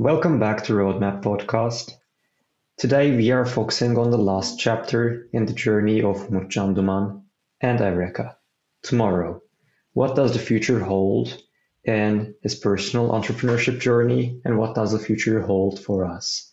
Welcome back to Roadmap Podcast. Today we are focusing on the last chapter in the journey of Umutcan Duman and Evreka. Tomorrow, what does the future hold in his personal entrepreneurship journey and what does the future hold for us?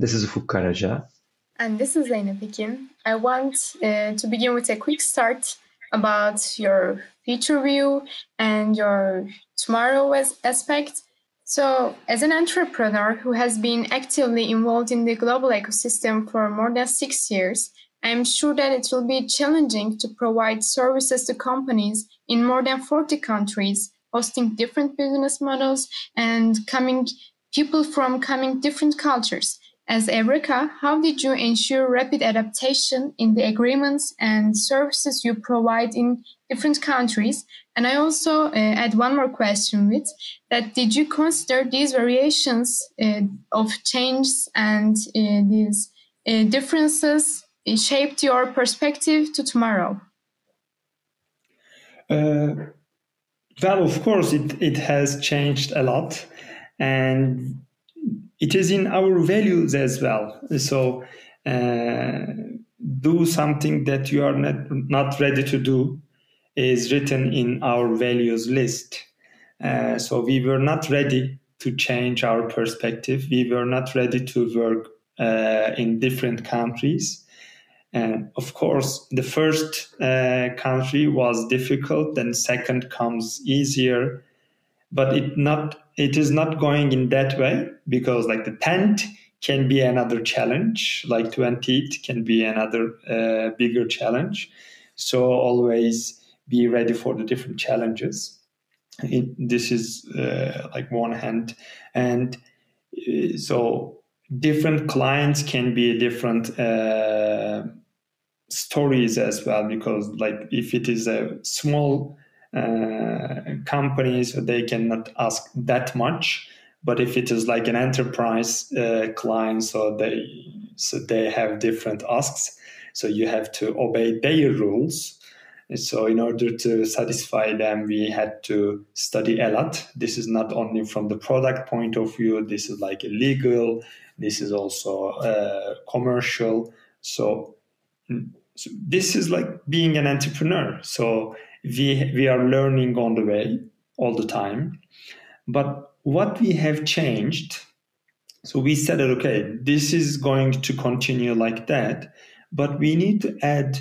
This is Ufuk Karaca. And this is Zeynep Ekin. I want uh, to begin with a quick start about your future view and your tomorrow aspect so, as an entrepreneur who has been actively involved in the global ecosystem for more than six years, I'm sure that it will be challenging to provide services to companies in more than 40 countries, hosting different business models and coming people from coming different cultures. As Evreka, how did you ensure rapid adaptation in the agreements and services you provide in different countries? And I also uh, add one more question with that: Did you consider these variations uh, of changes and uh, these uh, differences shaped your perspective to tomorrow? Uh, well, of course, it, it has changed a lot, and it is in our values as well. So uh, do something that you are not, not ready to do is written in our values list. Uh, so we were not ready to change our perspective. We were not ready to work uh, in different countries. And of course, the first uh, country was difficult, then second comes easier, but it not it is not going in that way because like the tent can be another challenge like 20 can be another uh, bigger challenge. So always be ready for the different challenges. It, this is uh, like one hand. And uh, so different clients can be different uh, stories as well because like if it is a small uh, companies they cannot ask that much. But if it is like an enterprise uh, client so they so they have different asks. So you have to obey their rules. And so in order to satisfy them we had to study a lot. This is not only from the product point of view this is like legal this is also uh, commercial. So, so this is like being an entrepreneur. So we we are learning on the way all the time. But what we have changed so we said that okay this is going to continue like that but we need to add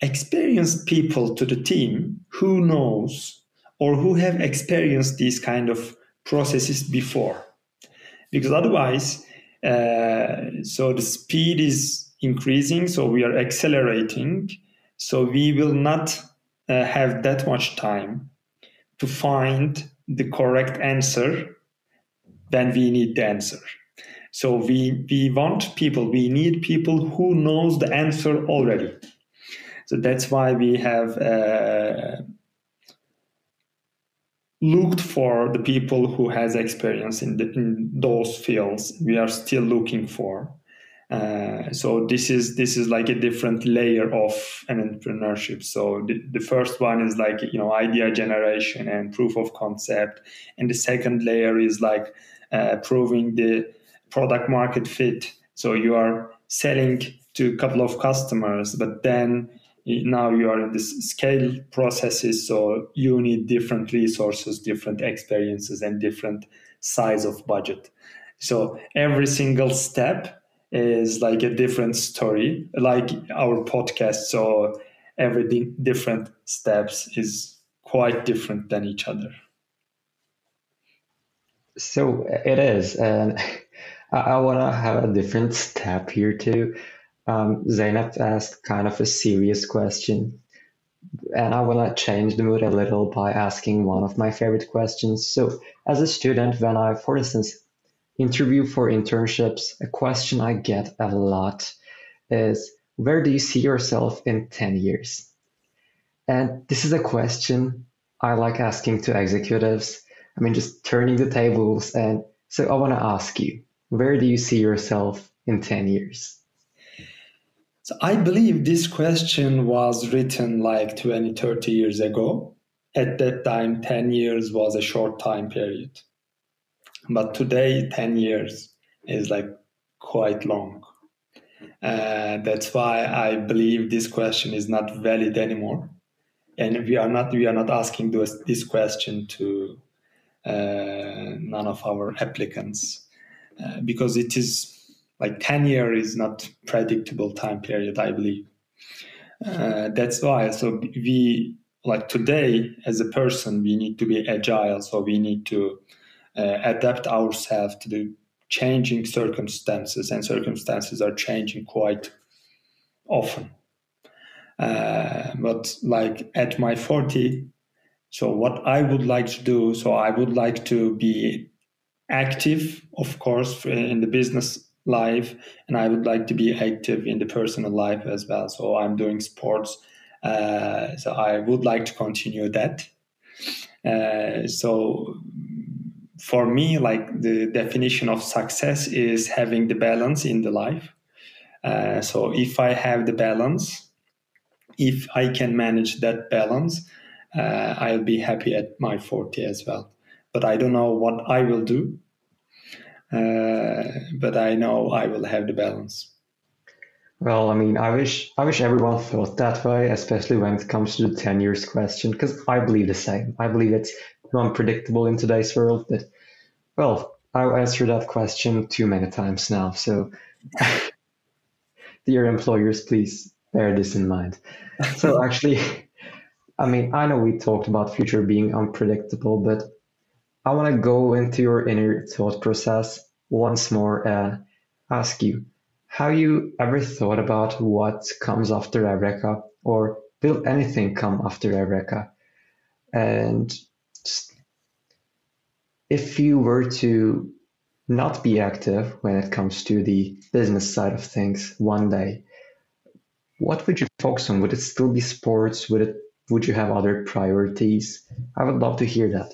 experienced people to the team who knows or who have experienced these kind of processes before. Because otherwise uh, so the speed is increasing so we are accelerating so we will not uh, have that much time to find the correct answer, then we need the answer. So we we want people, we need people who knows the answer already. So that's why we have uh, looked for the people who has experience in, the, in those fields. We are still looking for. Uh, so this is this is like a different layer of an entrepreneurship. So the, the first one is like you know idea generation and proof of concept, and the second layer is like uh, proving the product market fit. So you are selling to a couple of customers, but then now you are in this scale processes. So you need different resources, different experiences, and different size of budget. So every single step is like a different story, like our podcast. So every different steps is quite different than each other. So it is, and I, I want to have a different step here too. Um, Zeynep asked kind of a serious question, and I want to change the mood a little by asking one of my favorite questions. So, as a student, when I, for instance, interview for internships, a question I get a lot is where do you see yourself in 10 years? And this is a question I like asking to executives. I mean, just turning the tables. And so I want to ask you, where do you see yourself in 10 years? So I believe this question was written like 20, 30 years ago. At that time, 10 years was a short time period but today 10 years is like quite long. Uh, that's why i believe this question is not valid anymore. And we are not we are not asking this, this question to uh, none of our applicants uh, because it is like 10 year is not predictable time period i believe. Uh, that's why so we like today as a person we need to be agile. So we need to uh, adapt ourselves to the changing circumstances and circumstances are changing quite often. Uh, but like at my 40 so what i would like to do so i would like to be active of course in the business life and i would like to be active in the personal life as well. So i'm doing sports uh, so i would like to continue that. Uh, so for me like the definition of success is having the balance in the life uh, so if i have the balance if i can manage that balance uh, i'll be happy at my 40 as well but i don't know what i will do uh, but I know I will have the balance. Well, I mean, I wish I wish everyone thought that way, especially when it comes to the ten years question, because I believe the same. I believe it's unpredictable in today's world. But well, I've answered that question too many times now. So, dear employers, please bear this in mind. So, actually, I mean, I know we talked about future being unpredictable, but I want to go into your inner thought process once more and ask you, have you ever thought about what comes after Evreka or will anything come after Evreka? And if you were to not be active when it comes to the business side of things one day, what would you focus on? Would it still be sports? Would it would you have other priorities? I would love to hear that.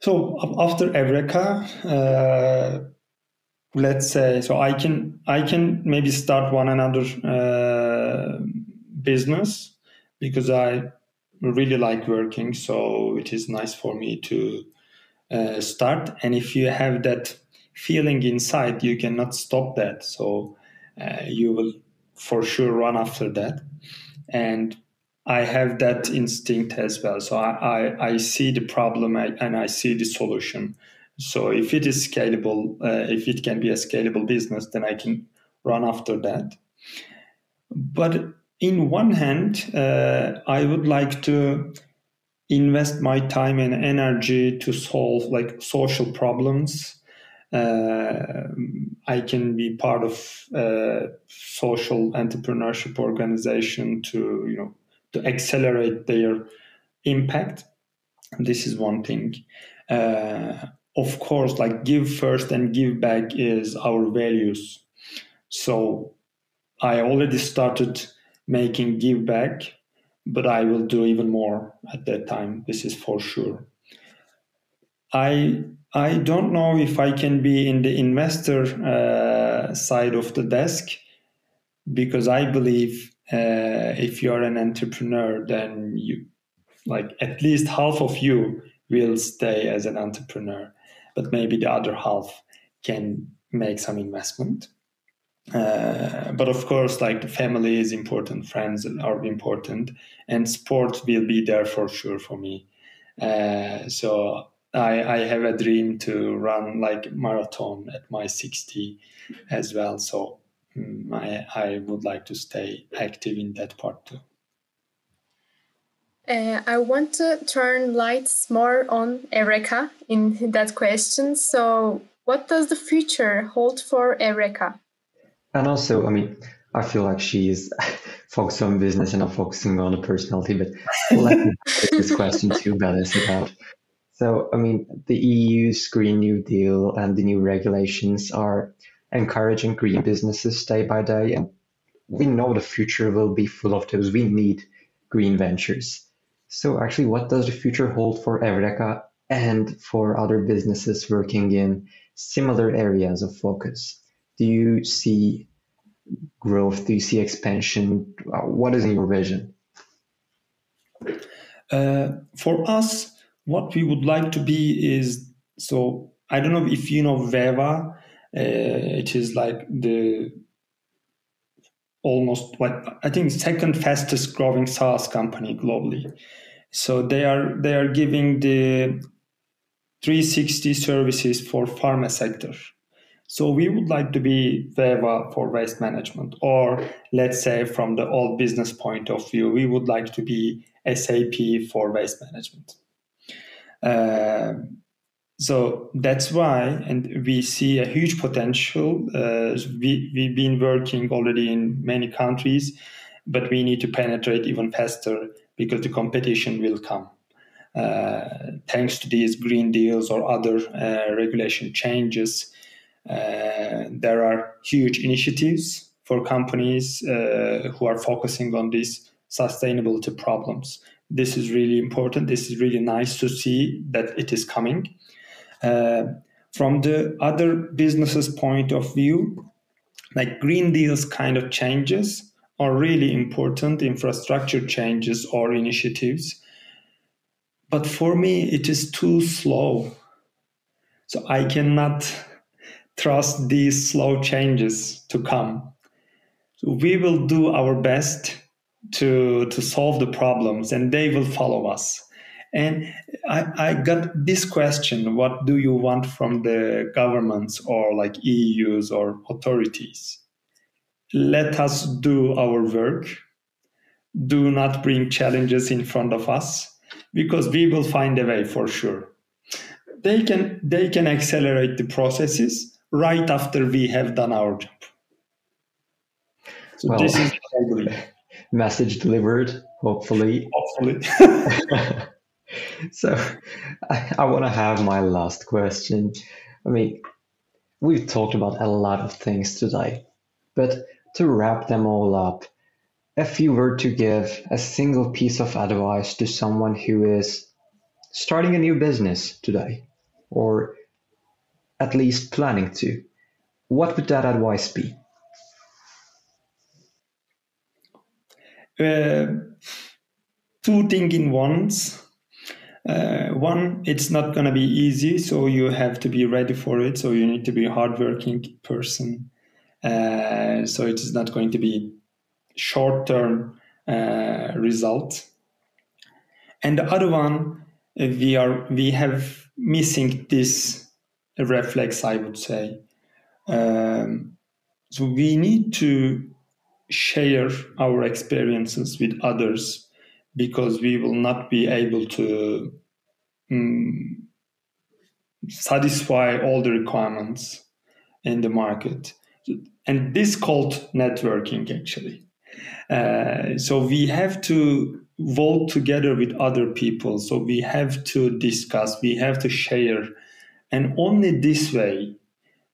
So after Evreka, uh, let's say, so I can I can maybe start one another uh, business because I really like working. So it is nice for me to uh, start. And if you have that feeling inside, you cannot stop that. So uh, you will for sure run after that. And I have that instinct as well. So I, I, I see the problem and I see the solution. So if it is scalable, uh, if it can be a scalable business, then I can run after that. But in one hand, uh, I would like to invest my time and energy to solve like social problems. Uh, I can be part of a social entrepreneurship organization to you know to accelerate their impact. This is one thing. Uh, of course, like give first and give back is our values. So I already started making give back, but I will do even more at that time. This is for sure. I I don't know if I can be in the investor uh, side of the desk because I believe uh, if you're an entrepreneur, then you like at least half of you will stay as an entrepreneur, but maybe the other half can make some investment. Uh, but of course, like the family is important, friends are important, and sport will be there for sure for me. Uh, so I, I have a dream to run like marathon at my 60 as well. So Mm, I, I would like to stay active in that part too. Uh, I want to turn lights more on Evreka in that question. So, what does the future hold for Evreka? And also, I mean, I feel like she is focused on business and not focusing on the personality, but let me this question too, Belis, about. So, I mean, the EU's Green New Deal and the new regulations are encouraging green businesses day by day. And we know the future will be full of those. We need green ventures. So actually, what does the future hold for Evreka and for other businesses working in similar areas of focus? Do you see growth? Do you see expansion? What is in your vision? Uh, for us, what we would like to be is so I don't know if you know Veeva, Uh, it is like the almost what I think second fastest growing SaaS company globally. So they are they are giving the 360 services for pharma sector. So we would like to be Veeva for waste management, or let's say from the old business point of view, we would like to be SAP for waste management. Uh, so that's why, and we see a huge potential. Uh, we, we've been working already in many countries, but we need to penetrate even faster because the competition will come. Uh, thanks to these green deals or other uh, regulation changes, there are huge initiatives for companies uh, who are focusing on these sustainability problems. This is really important. This is really nice to see that it is coming. Uh, from the other businesses' point of view, like green deals kind of changes are really important infrastructure changes or initiatives but for me, it is too slow. So I cannot trust these slow changes to come. So we will do our best to, to solve the problems and they will follow us. And I, I got this question what do you want from the governments or like EUs or authorities? Let us do our work. Do not bring challenges in front of us because we will find a way for sure. They can they can accelerate the processes right after we have done our job. So well, this is message delivered, hopefully. Hopefully. so I, I want to have my last question. I mean, we've talked about a lot of things today, but to wrap them all up, if you were to give a single piece of advice to someone who is starting a new business today, or at least planning to, what would that advice be? Uh, two things in ones. Uh, one, it's not going to be easy, so you have to be ready for it. So you need to be a hardworking person. Uh, so it is not going to be short-term uh, result. And the other one, uh, we are we have missing this reflex, I would say. Um, so we need to share our experiences with others because we will not be able to um, satisfy all the requirements in the market. And this called networking actually. Uh, so we have to vote together with other people. So we have to discuss, we have to share. And only this way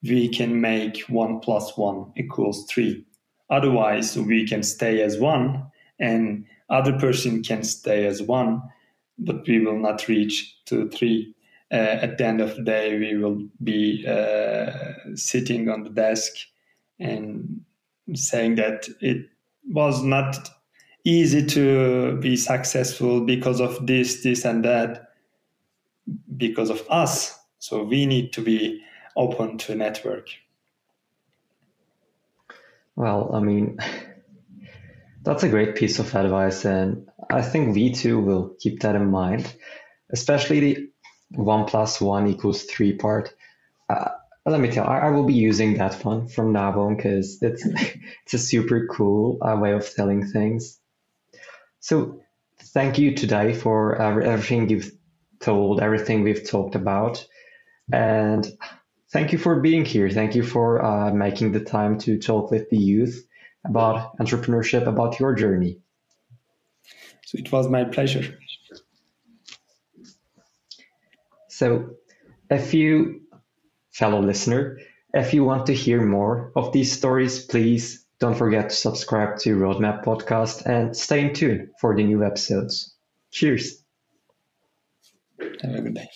we can make one plus one equals three. Otherwise, we can stay as one and other person can stay as one, but we will not reach to three. Uh, at the end of the day, we will be uh, sitting on the desk and saying that it was not easy to be successful because of this, this, and that, because of us. So we need to be open to network. Well, I mean, that's a great piece of advice, and I think we too will keep that in mind, especially the one plus one equals three part. Uh, let me tell you, I, I, will be using that one from now on because it's it's a super cool uh, way of telling things. So thank you today for everything you've told, everything we've talked about, and thank you for being here. Thank you for uh, making the time to talk with the youth about entrepreneurship, about your journey. So it was my pleasure. So, if you fellow listener. If you want to hear more of these stories, please don't forget to subscribe to Roadmap Podcast and stay in tune for the new episodes. Cheers. Have a good day.